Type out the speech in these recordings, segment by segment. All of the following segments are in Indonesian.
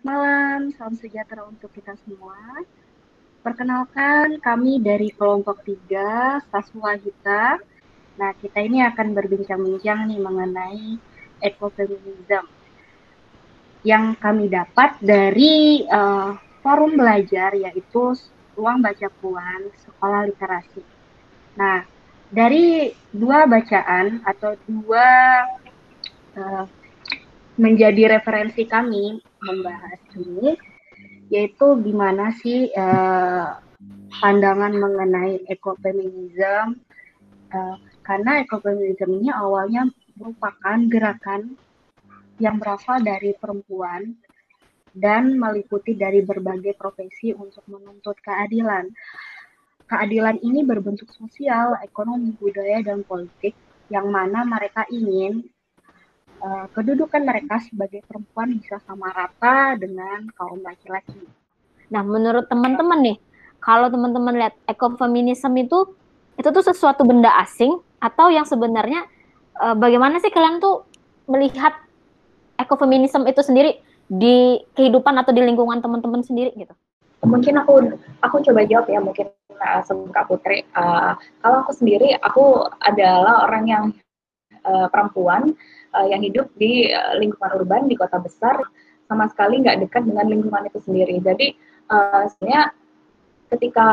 Selamat malam, salam sejahtera untuk kita semua. Perkenalkan, kami dari kelompok 3, Saswa Hita. Nah, kita ini akan berbincang-bincang nih mengenai ekofeminisme yang kami dapat dari uh, forum belajar, yaitu Ruang Baca Puan Sekolah Literasi. Nah, dari dua bacaan atau dua uh, menjadi referensi kami membahas ini yaitu gimana sih uh, pandangan mengenai ekofeminisme uh, karena ekofeminisme ini awalnya merupakan gerakan yang berasal dari perempuan dan meliputi dari berbagai profesi untuk menuntut keadilan. Keadilan ini berbentuk sosial, ekonomi, budaya, dan politik yang mana mereka ingin uh, kedudukan mereka sebagai perempuan bisa sama rata dengan kaum laki-laki. Nah, menurut teman-teman nih, kalau teman-teman lihat ekofeminisme itu itu tuh sesuatu benda asing atau yang sebenarnya uh, bagaimana sih kalian tuh melihat ekofeminisme itu sendiri di kehidupan atau di lingkungan teman-teman sendiri gitu? Mungkin aku aku coba jawab ya mungkin uh, sebelum Kak Putri. Uh, kalau aku sendiri aku adalah orang yang uh, perempuan uh, yang hidup di uh, lingkungan urban di kota besar sama sekali nggak dekat dengan lingkungan itu sendiri. Jadi uh, sebenarnya ketika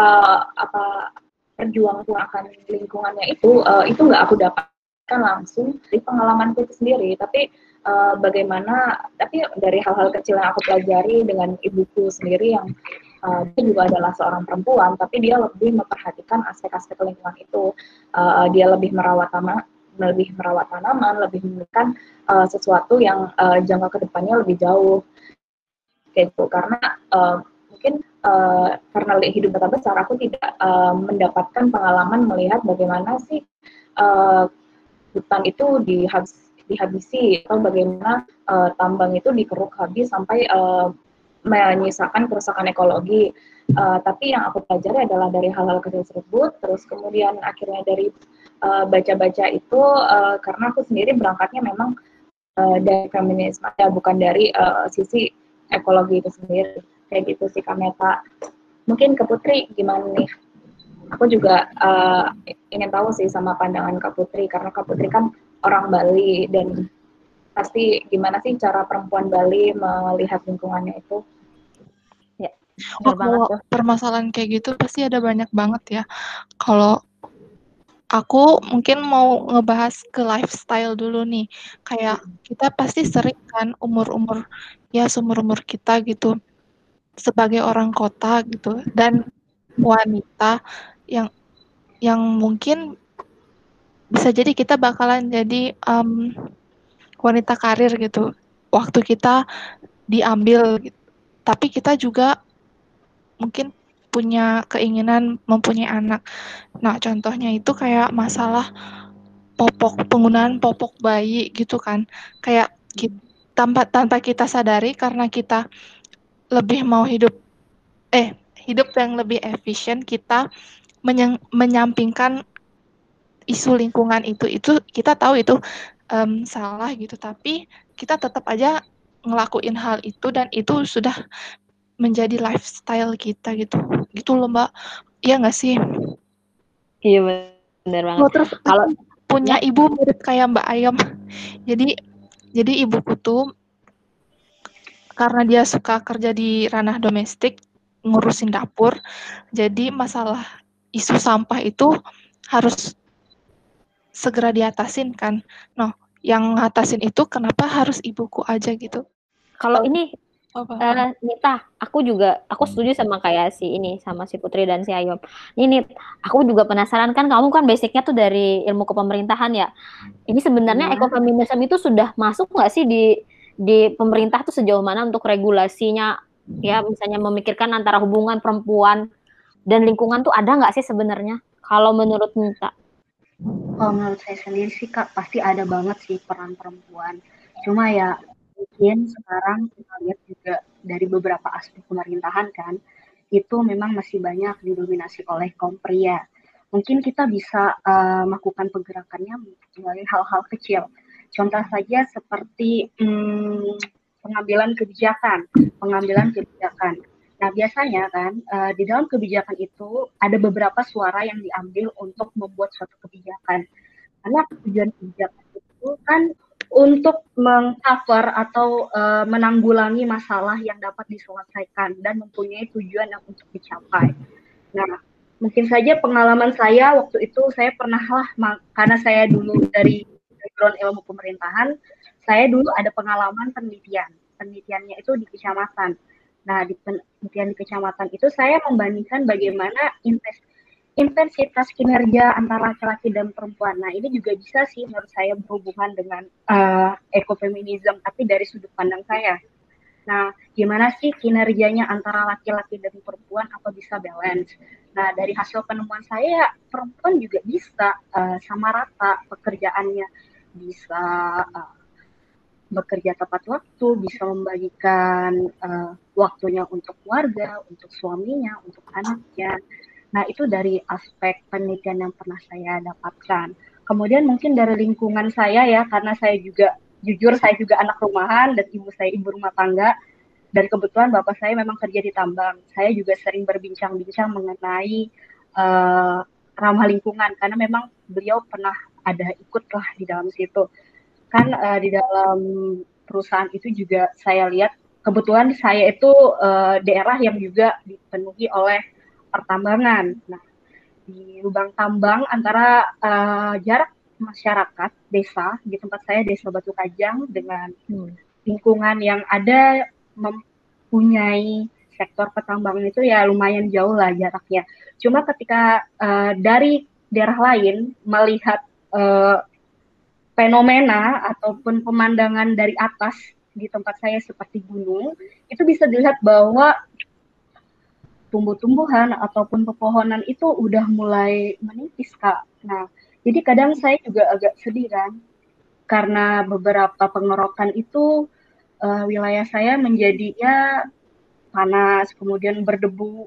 apa perjuangan akan lingkungannya itu uh, itu nggak aku dapatkan langsung di pengalamanku itu sendiri, tapi uh, bagaimana tapi dari hal-hal kecil yang aku pelajari dengan ibuku sendiri yang uh, dia juga adalah seorang perempuan, tapi dia lebih memperhatikan aspek-aspek lingkungan itu, uh, dia lebih merawat tanah lebih merawat tanaman, lebih memberikan uh, sesuatu yang uh, jangka ke depannya lebih jauh, gitu. Karena uh, mungkin uh, karena hidup kota besar, aku tidak uh, mendapatkan pengalaman melihat bagaimana sih uh, hutan itu dihabis, dihabisi atau bagaimana uh, tambang itu dikeruk habis sampai uh, menyisakan kerusakan ekologi. Uh, tapi yang aku pelajari adalah dari hal-hal kecil tersebut, terus kemudian akhirnya dari Eh, baca-baca uh, itu uh, karena aku sendiri berangkatnya memang uh, dari feminisme ya bukan dari uh, sisi ekologi itu sendiri. Kayak gitu sih Kameta mungkin ke Putri gimana nih? Aku juga uh, ingin tahu sih sama pandangan Kak Putri karena Kak Putri kan orang Bali dan pasti gimana sih cara perempuan Bali melihat lingkungannya itu? Ya oh, kalau permasalahan kayak gitu pasti ada banyak banget ya. Kalau Aku mungkin mau ngebahas ke lifestyle dulu nih. Kayak kita pasti sering kan umur-umur ya seumur-umur kita gitu sebagai orang kota gitu dan wanita yang yang mungkin bisa jadi kita bakalan jadi um, wanita karir gitu. Waktu kita diambil gitu. Tapi kita juga mungkin punya keinginan mempunyai anak. Nah, contohnya itu kayak masalah popok penggunaan popok bayi gitu kan. Kayak kita, tanpa tanpa kita sadari karena kita lebih mau hidup eh hidup yang lebih efisien kita menyang, menyampingkan isu lingkungan itu itu kita tahu itu um, salah gitu tapi kita tetap aja ngelakuin hal itu dan itu sudah menjadi lifestyle kita gitu. Gitu loh mbak. Iya nggak sih? Iya benar banget. Oh, terus kalau punya ibu mirip kayak mbak ayam. Jadi jadi ibuku tuh karena dia suka kerja di ranah domestik ngurusin dapur jadi masalah isu sampah itu harus segera diatasin kan. Nah yang ngatasin itu kenapa harus ibuku aja gitu. Kalau ini Uh, Nita, aku juga aku setuju sama kayak si ini sama si Putri dan si Ayom. Ini aku juga penasaran kan kamu kan basicnya tuh dari ilmu kepemerintahan ya. Ini sebenarnya hmm. ekofeminisme itu sudah masuk nggak sih di di pemerintah tuh sejauh mana untuk regulasinya ya misalnya memikirkan antara hubungan perempuan dan lingkungan tuh ada nggak sih sebenarnya kalau menurut Nita? Kalau menurut saya sendiri sih kak pasti ada banget sih peran perempuan. Cuma ya mungkin sekarang kita lihat juga dari beberapa aspek pemerintahan kan, itu memang masih banyak didominasi oleh kaum pria. Mungkin kita bisa uh, melakukan pergerakannya melalui hal-hal kecil. Contoh saja seperti hmm, pengambilan kebijakan, pengambilan kebijakan. Nah, biasanya kan uh, di dalam kebijakan itu ada beberapa suara yang diambil untuk membuat suatu kebijakan. Karena tujuan kebijakan itu kan untuk mengcover atau uh, menanggulangi masalah yang dapat diselesaikan dan mempunyai tujuan yang untuk dicapai. Nah, mungkin saja pengalaman saya waktu itu saya pernah lah karena saya dulu dari background ilmu pemerintahan, saya dulu ada pengalaman penelitian. Penelitiannya itu di kecamatan Nah, di penelitian di kecamatan itu saya membandingkan bagaimana intensitas kinerja antara laki-laki dan perempuan. Nah, ini juga bisa sih menurut saya berhubungan dengan uh, ekofeminisme, tapi dari sudut pandang saya. Nah, gimana sih kinerjanya antara laki-laki dan perempuan apa bisa balance? Nah, dari hasil penemuan saya, perempuan juga bisa uh, sama rata pekerjaannya, bisa uh, bekerja tepat waktu, bisa membagikan uh, waktunya untuk keluarga, untuk suaminya, untuk anaknya. Nah, itu dari aspek penelitian yang pernah saya dapatkan. Kemudian mungkin dari lingkungan saya ya, karena saya juga jujur saya juga anak rumahan dan ibu saya ibu rumah tangga. Dan kebetulan bapak saya memang kerja di tambang. Saya juga sering berbincang-bincang mengenai uh, ramah lingkungan karena memang beliau pernah ada ikutlah di dalam situ kan uh, di dalam perusahaan itu juga saya lihat kebetulan saya itu uh, daerah yang juga dipenuhi oleh pertambangan. Nah, di lubang tambang antara uh, jarak masyarakat desa di tempat saya desa Batu Kajang dengan hmm. lingkungan yang ada mempunyai sektor pertambangan itu ya lumayan jauh lah jaraknya. Cuma ketika uh, dari daerah lain melihat uh, fenomena ataupun pemandangan dari atas di tempat saya seperti gunung, itu bisa dilihat bahwa tumbuh-tumbuhan ataupun pepohonan itu udah mulai menipis, Kak. Nah, jadi kadang saya juga agak sedih kan, karena beberapa pengerokan itu uh, wilayah saya menjadi ya panas, kemudian berdebu,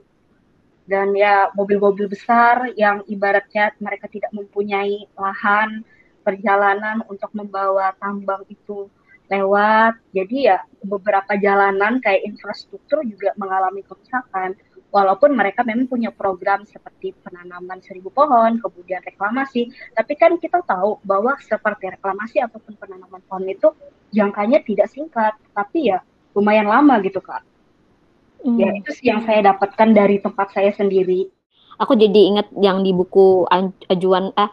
dan ya mobil-mobil besar yang ibaratnya mereka tidak mempunyai lahan, perjalanan untuk membawa tambang itu lewat. Jadi ya beberapa jalanan kayak infrastruktur juga mengalami kerusakan. Walaupun mereka memang punya program seperti penanaman seribu pohon, kemudian reklamasi, tapi kan kita tahu bahwa seperti reklamasi ataupun penanaman pohon itu jangkanya tidak singkat, tapi ya lumayan lama gitu kak. Hmm. Ya itu sih yang saya dapatkan dari tempat saya sendiri. Aku jadi ingat yang di buku ajuan eh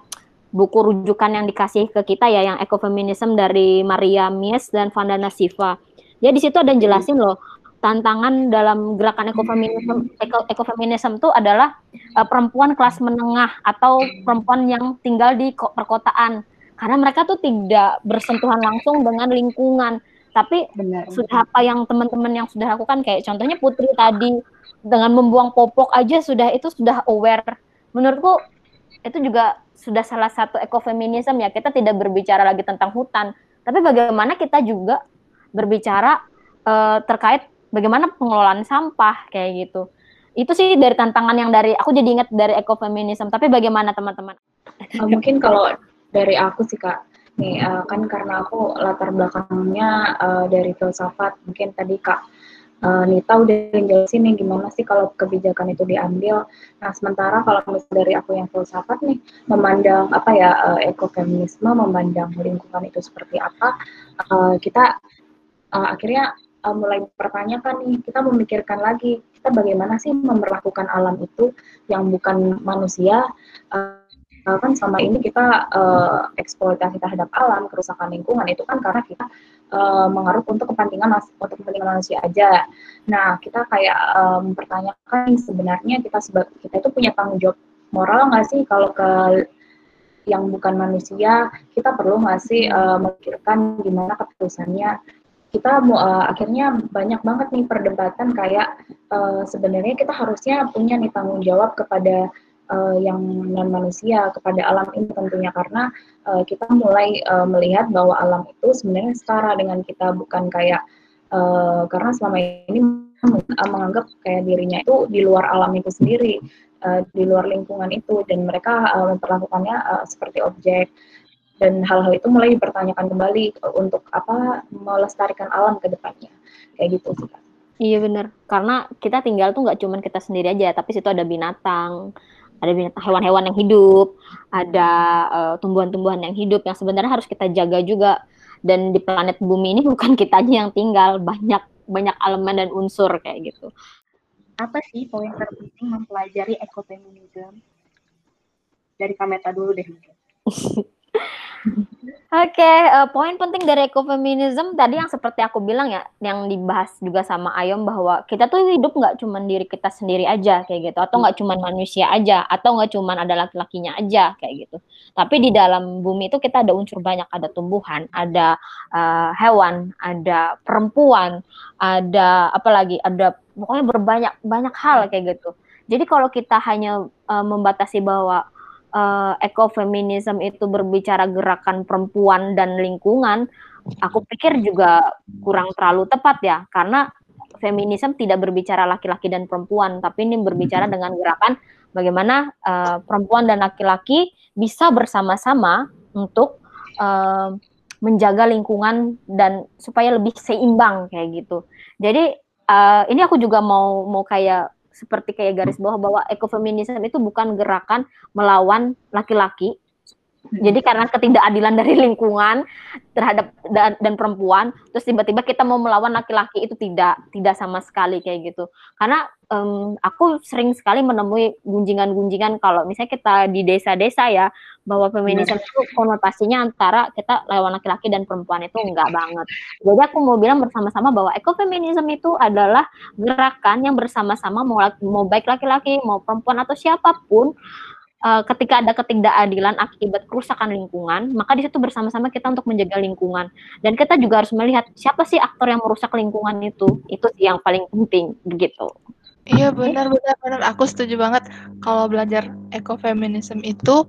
buku rujukan yang dikasih ke kita ya yang ekofeminisme dari Maria Mies dan Vandana Siva. Ya di situ ada yang jelasin loh tantangan dalam gerakan ekofeminisme eko, ekofeminisme itu adalah uh, perempuan kelas menengah atau perempuan yang tinggal di perkotaan. Karena mereka tuh tidak bersentuhan langsung dengan lingkungan. Tapi Benar. sudah apa yang teman-teman yang sudah lakukan kayak contohnya Putri tadi dengan membuang popok aja sudah itu sudah aware. Menurutku itu juga sudah salah satu ekofeminisme ya. Kita tidak berbicara lagi tentang hutan. Tapi bagaimana kita juga berbicara uh, terkait bagaimana pengelolaan sampah kayak gitu. Itu sih dari tantangan yang dari aku jadi ingat dari ekofeminisme tapi bagaimana teman-teman? Uh, mungkin kalau dari aku sih kak. Nih uh, kan karena aku latar belakangnya uh, dari filsafat mungkin tadi kak uh, Nita udah jelasin nih gimana sih kalau kebijakan itu diambil. Nah, sementara kalau misalnya dari aku yang filsafat nih, memandang apa ya uh, ekofeminisme, memandang lingkungan itu seperti apa, uh, kita uh, akhirnya uh, mulai pertanyakan nih, kita memikirkan lagi, kita bagaimana sih memperlakukan alam itu yang bukan manusia, uh, kan selama ini kita uh, eksploitasi terhadap alam, kerusakan lingkungan itu kan karena kita uh, mengaruh untuk kepentingan untuk kepentingan manusia aja. Nah, kita kayak uh, mempertanyakan sebenarnya kita sebab kita itu punya tanggung jawab moral nggak sih kalau ke yang bukan manusia? Kita perlu nggak sih uh, memikirkan gimana keputusannya kita uh, akhirnya banyak banget nih perdebatan kayak uh, sebenarnya kita harusnya punya nih tanggung jawab kepada uh, yang non manusia kepada alam ini tentunya. Karena uh, kita mulai uh, melihat bahwa alam itu sebenarnya setara dengan kita bukan kayak uh, karena selama ini menganggap kayak dirinya itu di luar alam itu sendiri uh, di luar lingkungan itu. Dan mereka uh, memperlakukannya uh, seperti objek dan hal-hal itu mulai dipertanyakan kembali untuk apa melestarikan alam ke depannya. kayak gitu sih Iya benar, karena kita tinggal tuh nggak cuma kita sendiri aja, tapi situ ada binatang, ada binatang hewan-hewan yang hidup, ada uh, tumbuhan-tumbuhan yang hidup yang sebenarnya harus kita jaga juga. Dan di planet bumi ini bukan kita aja yang tinggal, banyak banyak elemen dan unsur kayak gitu. Apa sih poin terpenting mempelajari ekofeminisme? Dari Kameta dulu deh Oke, okay, uh, eh, poin penting dari ekofeminisme tadi yang seperti aku bilang ya, yang dibahas juga sama Ayom bahwa kita tuh hidup nggak cuma diri kita sendiri aja kayak gitu, atau nggak cuma manusia aja, atau nggak cuma ada laki-lakinya aja kayak gitu. Tapi di dalam bumi itu kita ada unsur banyak, ada tumbuhan, ada uh, hewan, ada perempuan, ada apa lagi, ada pokoknya berbanyak banyak hal kayak gitu. Jadi kalau kita hanya uh, membatasi bahwa uh, ekofeminisme itu berbicara gerakan perempuan dan lingkungan, aku pikir juga kurang terlalu tepat ya, karena feminisme tidak berbicara laki-laki dan perempuan, tapi ini berbicara mm-hmm. dengan gerakan bagaimana uh, perempuan dan laki-laki bisa bersama-sama untuk uh, menjaga lingkungan dan supaya lebih seimbang kayak gitu. Jadi uh, ini aku juga mau mau kayak seperti kayak garis bawah bahwa ekofeminisme itu bukan gerakan melawan laki-laki. Jadi karena ketidakadilan dari lingkungan terhadap dan, dan perempuan, terus tiba-tiba kita mau melawan laki-laki itu tidak tidak sama sekali kayak gitu. Karena um, aku sering sekali menemui gunjingan-gunjingan kalau misalnya kita di desa-desa ya, bahwa feminisme itu konotasinya antara kita lawan laki-laki dan perempuan itu enggak banget. Jadi aku mau bilang bersama-sama bahwa ekofeminisme itu adalah gerakan yang bersama-sama mau, mau baik laki-laki mau perempuan atau siapa pun uh, ketika ada ketidakadilan akibat kerusakan lingkungan, maka di situ bersama-sama kita untuk menjaga lingkungan. Dan kita juga harus melihat siapa sih aktor yang merusak lingkungan itu. Itu sih yang paling penting begitu. Iya benar benar benar aku setuju banget kalau belajar ekofeminisme itu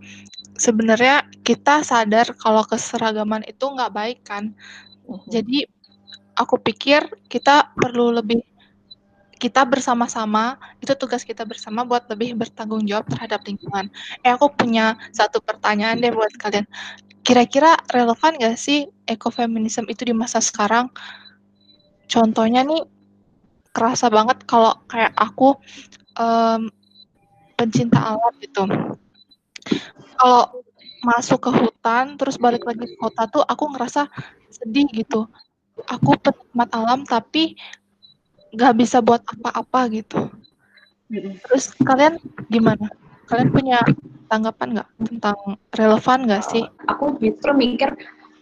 sebenarnya kita sadar kalau keseragaman itu nggak baik kan. Uh-huh. Jadi aku pikir kita perlu lebih kita bersama-sama itu tugas kita bersama buat lebih bertanggung jawab terhadap lingkungan. Eh aku punya satu pertanyaan deh buat kalian. Kira-kira relevan gak sih ekofeminisme itu di masa sekarang? Contohnya nih kerasa banget kalau kayak aku um, pencinta alam gitu kalau masuk ke hutan terus balik lagi ke kota tuh aku ngerasa sedih gitu aku penikmat alam tapi nggak bisa buat apa-apa gitu. Terus kalian gimana? Kalian punya tanggapan nggak tentang relevan nggak sih? Aku justru mikir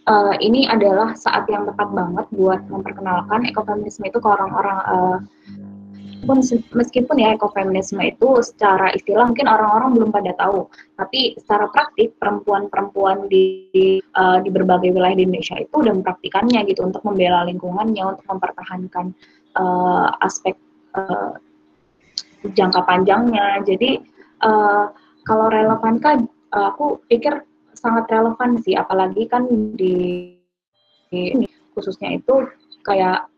uh, ini adalah saat yang tepat banget buat memperkenalkan ekofeminisme itu ke orang-orang uh, meskipun ya ekofeminisme itu secara istilah mungkin orang-orang belum pada tahu, tapi secara praktik perempuan-perempuan di uh, di berbagai wilayah di Indonesia itu udah mempraktikannya gitu untuk membela lingkungannya, untuk mempertahankan uh, aspek uh, jangka panjangnya. Jadi uh, kalau relevan kan aku pikir sangat relevan sih, apalagi kan di, di khususnya itu kayak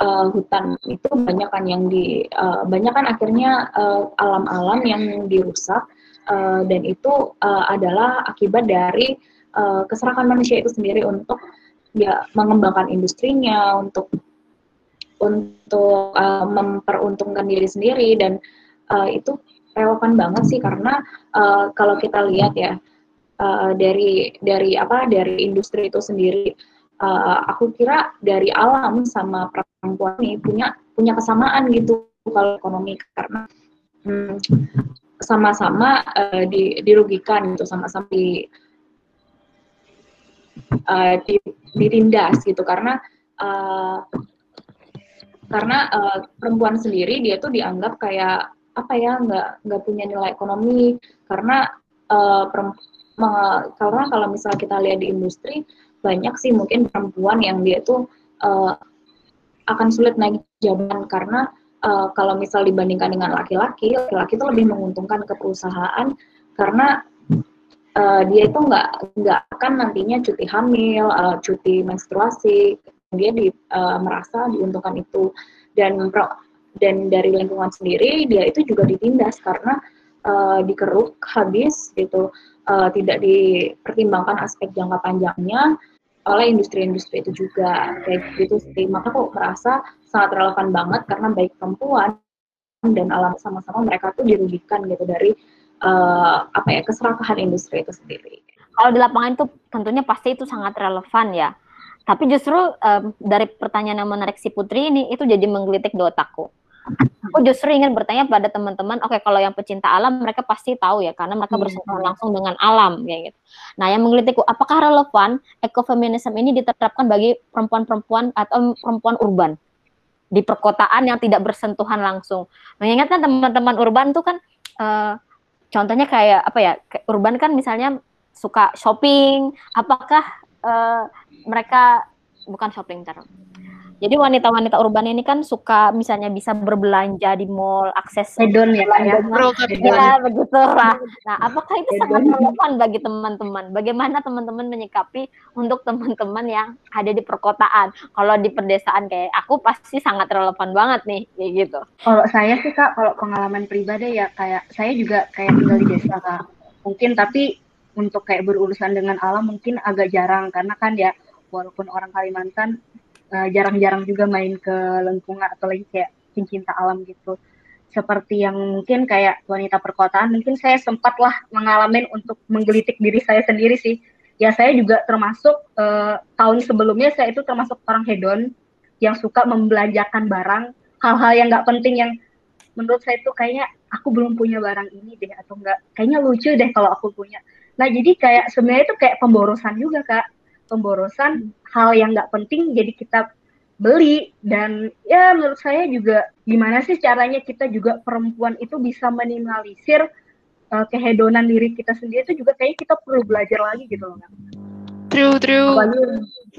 uh, hutan itu banyak kan yang di uh, banyak kan akhirnya alam alam-alam yang dirusak uh, dan itu uh, adalah akibat dari uh, keserakan manusia itu sendiri untuk ya mengembangkan industrinya untuk untuk uh, memperuntungkan diri sendiri dan uh, itu relevan banget sih karena uh, kalau kita lihat ya uh, dari dari apa dari industri itu sendiri uh, aku kira dari alam sama perempuan ini punya punya kesamaan gitu kalau ekonomi karena hmm, sama-sama uh, di, dirugikan gitu sama-sama di, uh, di ditindas gitu karena uh, karena uh, perempuan sendiri dia tuh dianggap kayak apa ya nggak nggak punya nilai ekonomi karena uh, karena kalau misalnya kita lihat di industri banyak sih mungkin perempuan yang dia tuh uh, akan sulit naik jabatan karena uh, kalau misal dibandingkan dengan laki-laki, laki-laki itu lebih menguntungkan ke perusahaan karena uh, dia itu nggak nggak akan nantinya cuti hamil, uh, cuti menstruasi, dia di, uh, merasa diuntungkan itu. Dan dan dari lingkungan sendiri dia itu juga ditindas karena uh, dikeruk habis gitu uh, tidak dipertimbangkan aspek jangka panjangnya oleh industri-industri itu juga kayak gitu sih maka aku merasa sangat relevan banget karena baik perempuan dan alam sama-sama mereka tuh dirugikan gitu dari uh, apa ya keserakahan industri itu sendiri. Kalau di lapangan itu tentunya pasti itu sangat relevan ya. Tapi justru um, dari pertanyaan yang menarik si Putri ini itu jadi menggelitik di otakku aku justru ingin bertanya pada teman-teman, oke okay, kalau yang pecinta alam mereka pasti tahu ya karena mereka hmm. bersentuhan langsung dengan alam kayak gitu. Nah, yang menggelitikku apakah relevan ekofeminisme ini diterapkan bagi perempuan-perempuan atau perempuan urban di perkotaan yang tidak bersentuhan langsung. Mengingatkan teman-teman urban tuh kan uh, contohnya kayak apa ya? Urban kan misalnya suka shopping, apakah uh, mereka bukan shopping terus jadi wanita-wanita urban ini kan suka misalnya bisa berbelanja di mall, akses hedon ya, ya, ya begitu lah. Nah, apakah itu sangat relevan bagi teman-teman? Bagaimana teman-teman menyikapi untuk teman-teman yang ada di perkotaan? Kalau di pedesaan kayak aku pasti sangat relevan banget nih, kayak gitu. Kalau saya sih kak, kalau pengalaman pribadi ya kayak saya juga kayak tinggal di desa kak. Mungkin tapi untuk kayak berurusan dengan alam mungkin agak jarang karena kan ya walaupun orang Kalimantan jarang-jarang uh, juga main ke lengkungan atau lagi kayak pencinta alam gitu. Seperti yang mungkin kayak wanita perkotaan mungkin saya sempatlah mengalami untuk menggelitik diri saya sendiri sih. Ya saya juga termasuk uh, tahun sebelumnya saya itu termasuk orang hedon yang suka membelanjakan barang hal-hal yang nggak penting yang menurut saya itu kayaknya aku belum punya barang ini deh atau enggak kayaknya lucu deh kalau aku punya. Nah jadi kayak sebenarnya itu kayak pemborosan juga kak pemborosan hal yang nggak penting jadi kita beli dan ya menurut saya juga gimana sih caranya kita juga perempuan itu bisa minimalisir uh, kehedonan diri kita sendiri itu juga kayaknya kita perlu belajar lagi gitu loh kan. True, true. Apalagi,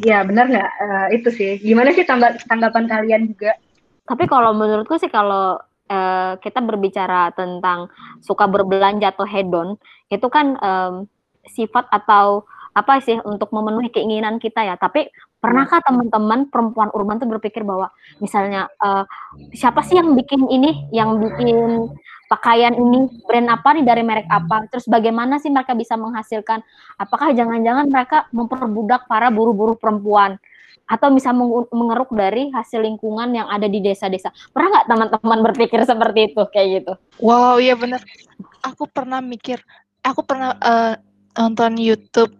ya benar nggak uh, itu sih. Gimana sih tangga tanggapan kalian juga? Tapi kalau menurutku sih kalau uh, kita berbicara tentang suka berbelanja atau hedon, itu kan um, sifat atau apa sih untuk memenuhi keinginan kita ya. Tapi pernahkah iya. teman-teman perempuan urban tuh berpikir bahwa misalnya uh, siapa sih yang bikin ini, yang bikin pakaian ini brand apa nih dari merek apa? Terus bagaimana sih mereka bisa menghasilkan? Apakah jangan-jangan mereka memperbudak para buruh-buruh perempuan? atau bisa mengeruk dari hasil lingkungan yang ada di desa-desa. Pernah nggak teman-teman berpikir seperti itu kayak gitu? Wow, iya benar. Aku pernah mikir, aku pernah uh, nonton YouTube.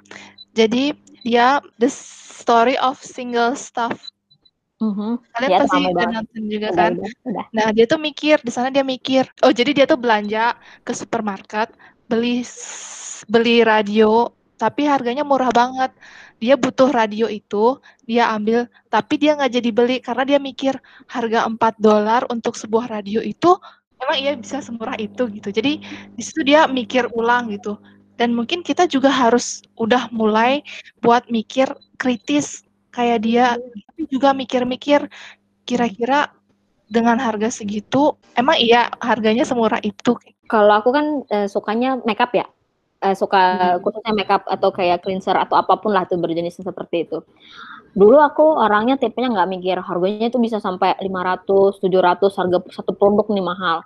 Jadi dia The Story of Single Stuff. Mm-hmm. Kalian ya, pasti udah nonton juga udah, kan? Udah, udah. Nah dia tuh mikir di sana dia mikir, oh jadi dia tuh belanja ke supermarket beli beli radio tapi harganya murah banget. Dia butuh radio itu, dia ambil, tapi dia nggak jadi beli karena dia mikir harga 4 dolar untuk sebuah radio itu emang iya bisa semurah itu gitu. Jadi di situ dia mikir ulang gitu dan mungkin kita juga harus udah mulai buat mikir kritis kayak dia tapi juga mikir-mikir kira-kira dengan harga segitu emang iya harganya semurah itu? Kalau aku kan eh, sukanya makeup ya. Eh, suka hmm. khususnya makeup atau kayak cleanser atau apa pun lah tuh berjenis seperti itu. Dulu aku orangnya tipenya nggak mikir harganya itu bisa sampai 500 700 harga satu produk nih mahal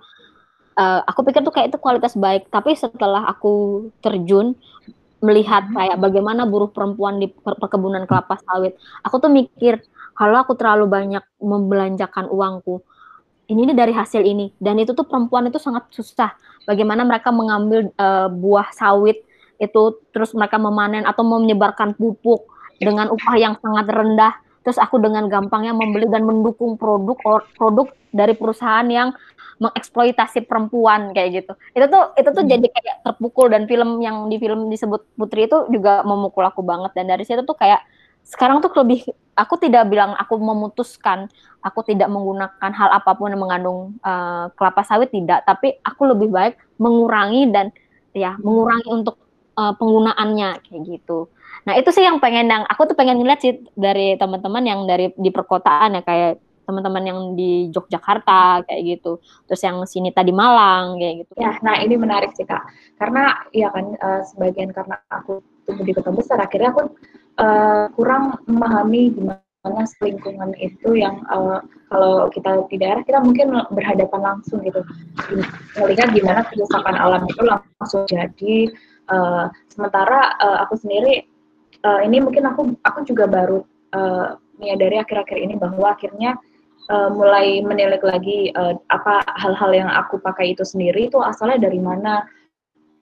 uh, aku pikir tuh kayak itu kualitas baik. Tapi setelah aku terjun melihat hmm. kayak bagaimana buruh perempuan di perkebunan kelapa sawit aku tuh mikir kalau aku terlalu banyak membelanjakan uangku ini, ini dari hasil ini. Dan itu tuh perempuan itu sangat susah. Bagaimana mereka mengambil uh, buah sawit itu terus mereka memanen atau menyebarkan pupuk dengan upah yang sangat rendah. Terus aku dengan gampangnya membeli dan mendukung produk produk dari perusahaan yang mengeksploitasi perempuan kayak gitu. Itu tuh itu tuh hmm. jadi kayak terpukul dan film yang di film disebut Putri itu juga memukul aku banget dan dari situ tuh kayak sekarang tuh lebih aku tidak bilang aku memutuskan aku tidak menggunakan hal apa pun yang mengandung uh, kelapa sawit tidak tapi aku lebih baik mengurangi dan ya mengurangi untuk uh, penggunaannya kayak gitu nah itu sih yang pengen yang aku tuh pengen ngeliat sih dari teman-teman yang dari di perkotaan ya kayak teman-teman yang di Yogyakarta kayak gitu. Terus yang sini tadi Malang kayak gitu. Ya nah ini menarik sih kak. Karena ya kan uh, sebagian karena aku tumbuh di kota besar akhirnya aku uh, kurang memahami gimana lingkungan itu yang uh, kalau kita di daerah kita mungkin berhadapan langsung gitu. Melihat gimana kerusakan alam itu langsung jadi uh, sementara uh, aku sendiri uh, ini mungkin aku aku juga baru uh, menyadari akhir-akhir ini bahwa akhirnya uh, mulai menilik lagi uh, apa hal-hal yang aku pakai itu sendiri itu asalnya dari mana?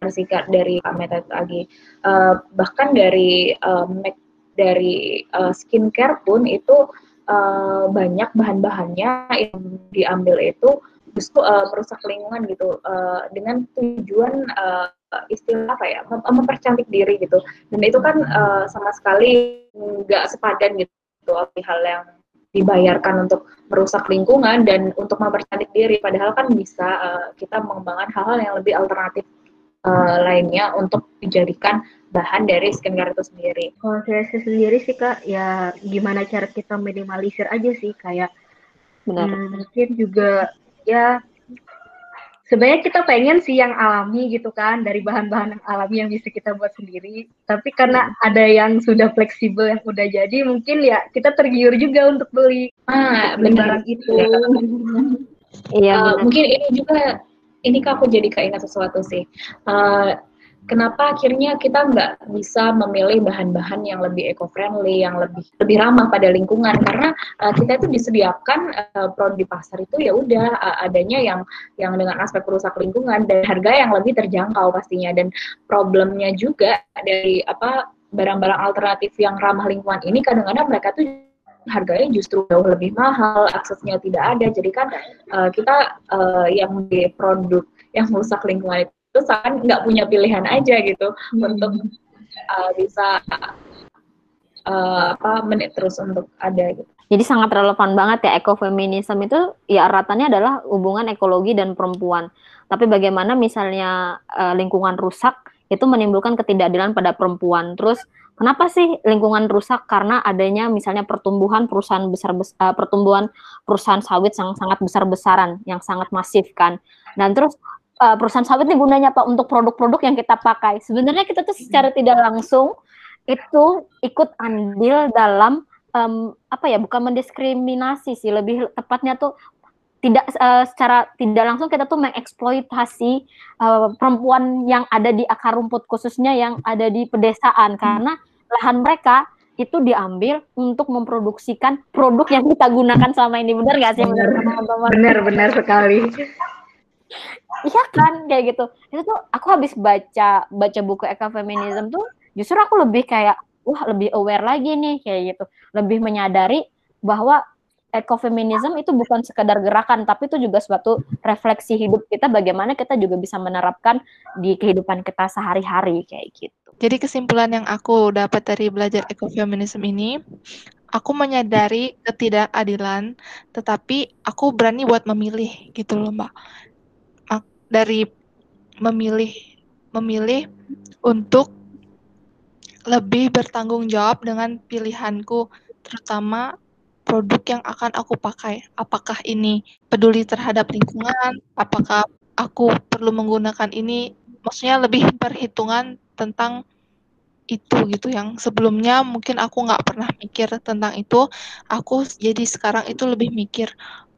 Sikat dari metode lagi. Uh, bahkan dari uh, make dari uh, skincare pun itu uh, banyak bahan-bahannya yang diambil itu justru uh, merusak lingkungan gitu. Uh, dengan tujuan uh, istilah apa ya? Mem mempercantik diri gitu. Dan itu kan uh, sama sekali nggak sepadan gitu. Hal yang dibayarkan untuk merusak lingkungan dan untuk mempercantik diri padahal kan bisa uh, kita mengembangkan hal-hal yang lebih alternatif uh, lainnya untuk dijadikan bahan dari skincare itu sendiri. Kalau saya sendiri sih kak, ya gimana cara kita minimalisir aja sih kayak Benar. Hmm, mungkin juga ya sebenarnya kita pengen sih yang alami gitu kan dari bahan-bahan yang alami yang bisa kita buat sendiri. Tapi karena ada yang sudah fleksibel yang udah jadi mungkin ya kita tergiur juga untuk beli. Ah barang itu. Iya. Uh, mungkin ini juga ini kak aku jadi keingat sesuatu sih. Uh, kenapa akhirnya kita nggak bisa memilih bahan-bahan yang lebih eco-friendly, yang lebih lebih ramah pada lingkungan karena uh, kita itu disediakan uh, produk di pasar itu ya udah uh, adanya yang yang dengan aspek perusak lingkungan dan harga yang lebih terjangkau pastinya dan problemnya juga dari apa barang-barang alternatif yang ramah lingkungan ini kadang-kadang mereka tuh harganya justru jauh lebih mahal, aksesnya tidak ada. Jadi kan uh, kita uh, yang di produk yang merusak lingkungan terus kan nggak punya pilihan aja gitu hmm. untuk uh, bisa uh, apa menit terus untuk ada gitu. Jadi sangat relevan banget ya ekofeminisme itu ya eratannya adalah hubungan ekologi dan perempuan. Tapi bagaimana misalnya uh, lingkungan rusak itu menimbulkan ketidakadilan pada perempuan. Terus kenapa sih lingkungan rusak? Karena adanya misalnya pertumbuhan perusahaan besar, besar uh, pertumbuhan perusahaan sawit yang sangat besar-besaran, yang sangat masif kan. Dan terus uh, perusahaan sawit ini gunanya apa untuk produk-produk yang kita pakai. Sebenarnya kita tuh secara tidak langsung itu ikut andil dalam um, apa ya bukan mendiskriminasi sih lebih tepatnya tuh tidak uh, secara tidak langsung kita tuh mengeksploitasi uh, perempuan yang ada di akar rumput khususnya yang ada di pedesaan. Karena lahan mereka itu diambil untuk memproduksikan produk yang kita gunakan selama ini. Benar nggak sih benar. benar benar sekali iya kan kayak gitu. Itu tuh aku habis baca baca buku ekofeminisme tuh justru aku lebih kayak wah lebih aware lagi nih kayak gitu. Lebih menyadari bahwa ekofeminisme itu bukan sekedar gerakan tapi itu juga suatu refleksi hidup kita bagaimana kita juga bisa menerapkan di kehidupan kita sehari-hari kayak gitu. Jadi kesimpulan yang aku dapat dari belajar ekofeminisme ini, aku menyadari ketidakadilan, tetapi aku berani buat memilih gitu loh mbak dari memilih memilih untuk lebih bertanggung jawab dengan pilihanku terutama produk yang akan aku pakai. Apakah ini peduli terhadap lingkungan? Apakah aku perlu menggunakan ini? Maksudnya lebih perhitungan tentang itu gitu. Yang sebelumnya mungkin aku nggak pernah mikir tentang itu. Aku jadi sekarang itu lebih mikir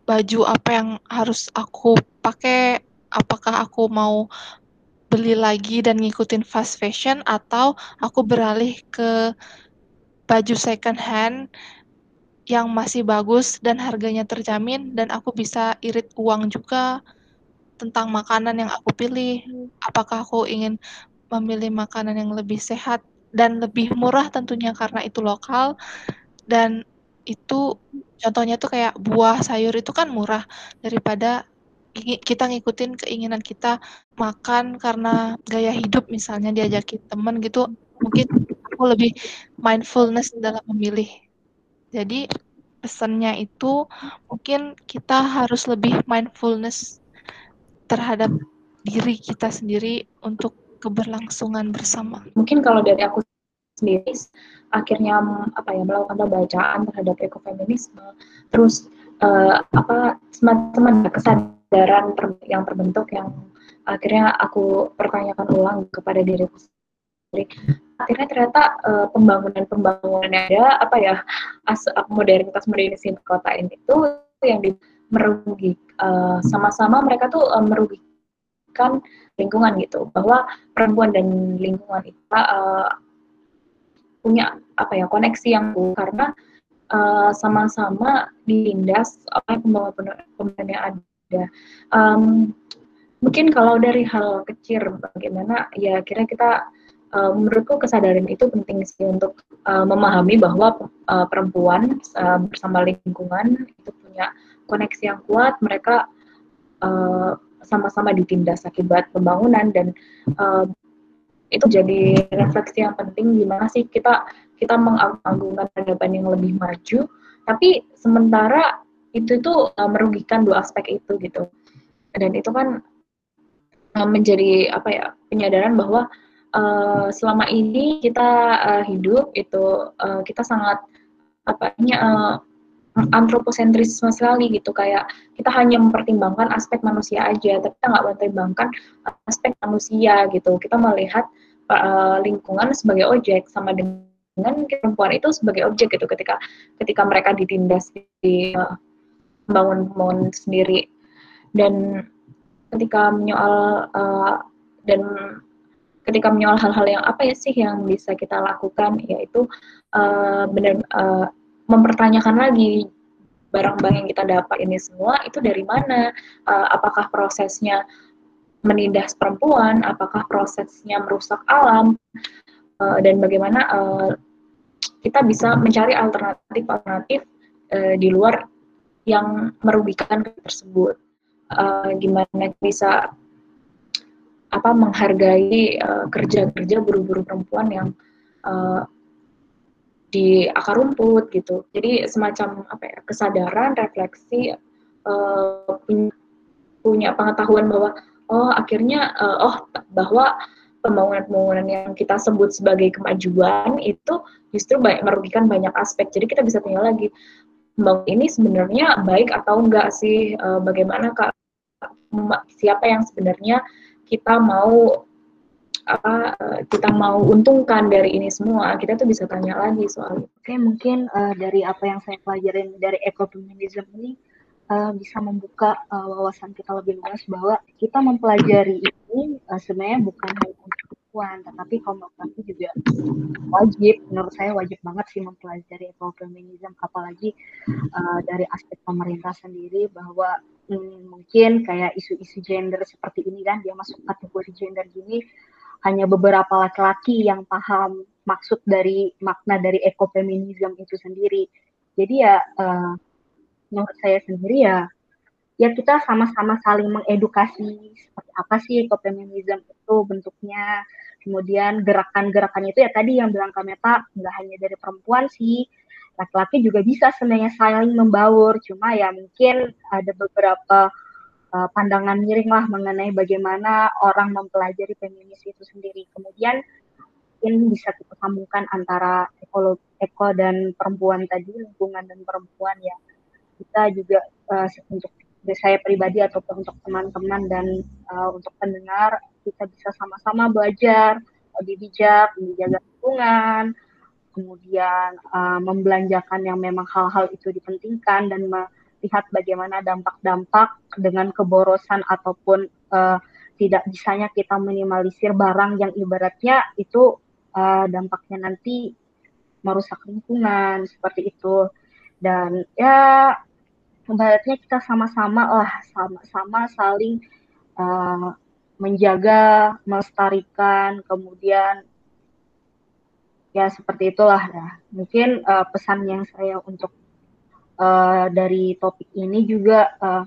baju apa yang harus aku pakai apakah aku mau beli lagi dan ngikutin fast fashion atau aku beralih ke baju second hand yang masih bagus dan harganya terjamin dan aku bisa irit uang juga tentang makanan yang aku pilih. Apakah aku ingin memilih makanan yang lebih sehat dan lebih murah tentunya karena itu lokal dan itu contohnya tuh kayak buah sayur itu kan murah daripada kita ngikutin keinginan kita makan karena gaya hidup misalnya diajakin temen gitu mungkin aku lebih mindfulness dalam memilih. Jadi pesannya itu mungkin kita harus lebih mindfulness terhadap diri kita sendiri untuk keberlangsungan bersama. Mungkin kalau dari aku sendiri akhirnya apa ya melakukan pembacaan terhadap ekofeminisme terus uh, apa semacam kesan kesadaran yang terbentuk yang akhirnya aku pertanyakan ulang kepada diriku sendiri akhirnya ternyata uh, pembangunan-pembangunan yang ada apa ya as modernitas modernisasi kota ini itu yang di, merugi uh, sama-sama mereka tuh uh, merugikan lingkungan gitu bahwa perempuan dan lingkungan itu uh, punya apa ya koneksi yang karena sama sama-sama ditindas oleh pembangunan yang ada. Um, mungkin kalau dari hal kecil bagaimana? Ya kira kita uh, menurutku kesadaran itu penting sih untuk uh, memahami bahwa uh, perempuan uh, bersama lingkungan itu punya koneksi yang kuat mereka uh, sama-sama ditindas akibat pembangunan dan uh, itu jadi refleksi yang penting gimana sih kita kita mengagung-agungkan peradaban yang lebih maju. Tapi sementara itu tuh uh, merugikan dua aspek itu gitu. Dan itu kan uh, menjadi apa ya penyadaran bahwa uh, selama ini kita uh, hidup itu uh, kita sangat apa uh, antroposentris sama sekali gitu. Kayak kita hanya mempertimbangkan aspek manusia aja tapi kita nggak mempertimbangkan aspek manusia gitu. Kita melihat uh, lingkungan sebagai objek sama dengan perempuan itu sebagai objek gitu. Ketika ketika mereka ditindas di uh, membangun pembangunan sendiri dan ketika menyoal uh, dan ketika menyoal hal-hal yang apa ya sih yang bisa kita lakukan yaitu uh, benar uh, mempertanyakan lagi barang-barang yang kita dapat ini semua itu dari mana? Uh, apakah prosesnya menindas perempuan? Apakah prosesnya merusak alam? Uh, dan bagaimana uh, kita bisa mencari alternatif-alternatif uh, di luar yang merugikan tersebut? Uh, gimana bisa apa menghargai kerja-kerja uh, buru-buru perempuan yang uh, di akar rumput gitu. Jadi semacam apa ya kesadaran, refleksi, uh, punya, punya pengetahuan bahwa oh akhirnya uh, oh bahwa pembangunan-pembangunan yang kita sebut sebagai kemajuan itu justru merugikan banyak aspek. Jadi kita bisa tanya lagi, pembangunan ini sebenarnya baik atau enggak sih? Uh, bagaimana kak? Siapa yang sebenarnya kita mau apa eh, kita mau untungkan dari ini semua? Kita tuh bisa tanya lagi soal oke mungkin uh, dari apa yang saya pelajarin dari ekofeminisme ini uh, bisa membuka uh, wawasan kita lebih luas bahwa kita mempelajari ini uh, sebenarnya bukan untuk perempuan tetapi kaum laki juga wajib menurut saya wajib banget sih mempelajari ekofeminisme apalagi uh, dari aspek pemerintah sendiri bahwa hmm, mungkin kayak isu-isu gender seperti ini kan dia masuk kategori gender gini hanya beberapa laki-laki yang paham maksud dari makna dari ekofeminisme itu sendiri. Jadi ya uh, menurut saya sendiri ya ya kita sama-sama saling mengedukasi seperti apa sih ekofeminisme itu bentuknya. Kemudian gerakan-gerakan itu ya tadi yang bilang Kameta nggak hanya dari perempuan sih, laki-laki juga bisa sebenarnya saling membaur. Cuma ya mungkin ada beberapa uh, pandangan miring lah mengenai bagaimana orang mempelajari feminis itu sendiri. Kemudian mungkin bisa kita sambungkan antara ekologi, eko dan perempuan tadi, lingkungan dan perempuan ya. Kita juga uh, untuk saya pribadi ataupun untuk teman-teman dan uh, untuk pendengar kita bisa sama-sama belajar lebih bijak, menjaga lingkungan, kemudian uh, membelanjakan yang memang hal-hal itu dipentingkan dan lihat bagaimana dampak-dampak dengan keborosan ataupun uh, tidak bisanya kita minimalisir barang yang ibaratnya itu uh, dampaknya nanti merusak lingkungan seperti itu. Dan ya ibaratnya kita sama-sama lah sama-sama saling uh, menjaga melestarikan kemudian ya seperti itulah. Ya mungkin uh, pesan yang saya untuk uh, dari topik ini juga uh,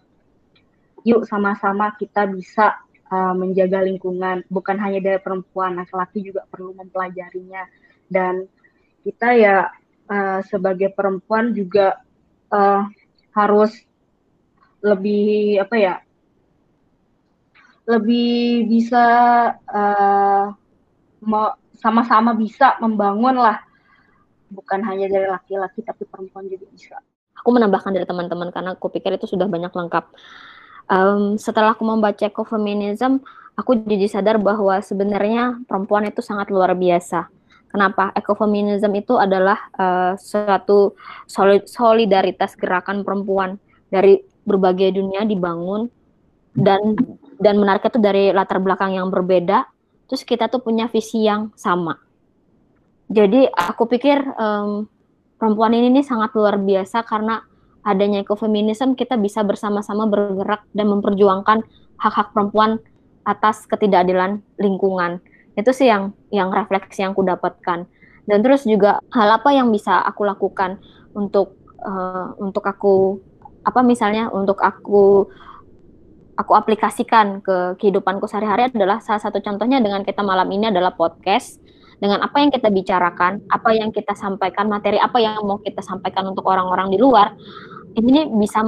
yuk sama-sama kita bisa uh, menjaga lingkungan bukan hanya dari perempuan laki-laki juga perlu mempelajarinya. Dan kita ya uh, sebagai perempuan juga uh, harus lebih apa ya lebih bisa uh, sama-sama bisa membangun lah bukan hanya dari laki-laki tapi perempuan juga bisa aku menambahkan dari teman-teman karena aku pikir itu sudah banyak lengkap. Um, setelah aku membaca ekofeminism, aku jadi sadar bahwa sebenarnya perempuan itu sangat luar biasa. Kenapa? Ekofeminism itu adalah uh, suatu solidaritas gerakan perempuan dari berbagai dunia dibangun dan dan menarik itu dari latar belakang yang berbeda. Terus kita tuh punya visi yang sama. jadi aku pikir um, perempuan ini nih sangat luar biasa karena adanya ekofeminisme kita bisa bersama-sama bergerak dan memperjuangkan hak-hak perempuan atas ketidakadilan lingkungan. Itu sih yang yang refleksi yang aku dapatkan. Dan terus juga hal apa yang bisa aku lakukan untuk uh, untuk aku apa misalnya untuk aku aku aplikasikan ke kehidupanku sehari-hari adalah salah satu contohnya dengan kita malam ini adalah podcast dengan apa yang kita bicarakan, apa yang kita sampaikan, materi apa yang mau kita sampaikan untuk orang-orang di luar, ini bisa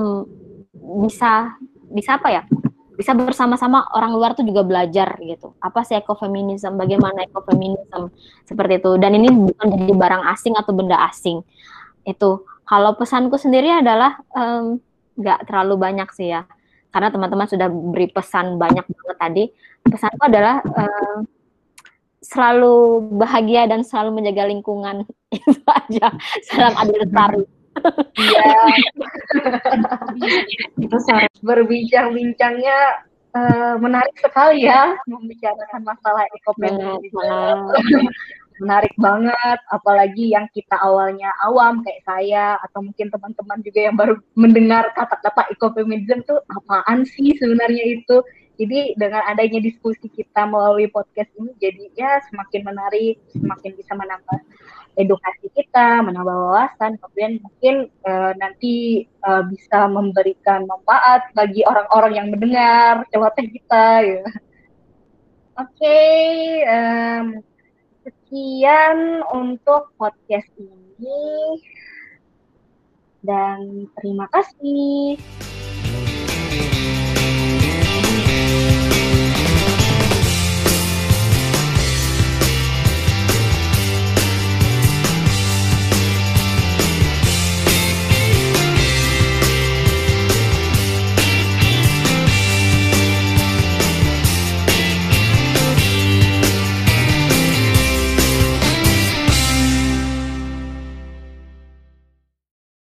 bisa bisa apa ya? Bisa bersama-sama orang luar tuh juga belajar gitu. Apa sih ekofeminisme? Bagaimana ekofeminisme seperti itu? Dan ini bukan jadi barang asing atau benda asing. Itu kalau pesanku sendiri adalah nggak um, terlalu banyak sih ya. Karena teman-teman sudah beri pesan banyak banget tadi. Pesanku adalah um, selalu bahagia dan selalu menjaga lingkungan. Itu aja. Salam adil lestari. Iya. Itu sangat berbincang-bincangnya uh, menarik sekali ya membicarakan masalah ekonomi menarik banget apalagi yang kita awalnya awam kayak saya atau mungkin teman-teman juga yang baru mendengar kata-kata ekofeminisme tuh apaan sih sebenarnya itu jadi dengan adanya diskusi kita melalui podcast ini jadi ya semakin menarik, semakin bisa menambah edukasi kita, menambah wawasan, kemudian mungkin uh, nanti uh, bisa memberikan manfaat bagi orang-orang yang mendengar celoteh kita ya. Oke, okay, um, sekian untuk podcast ini dan terima kasih.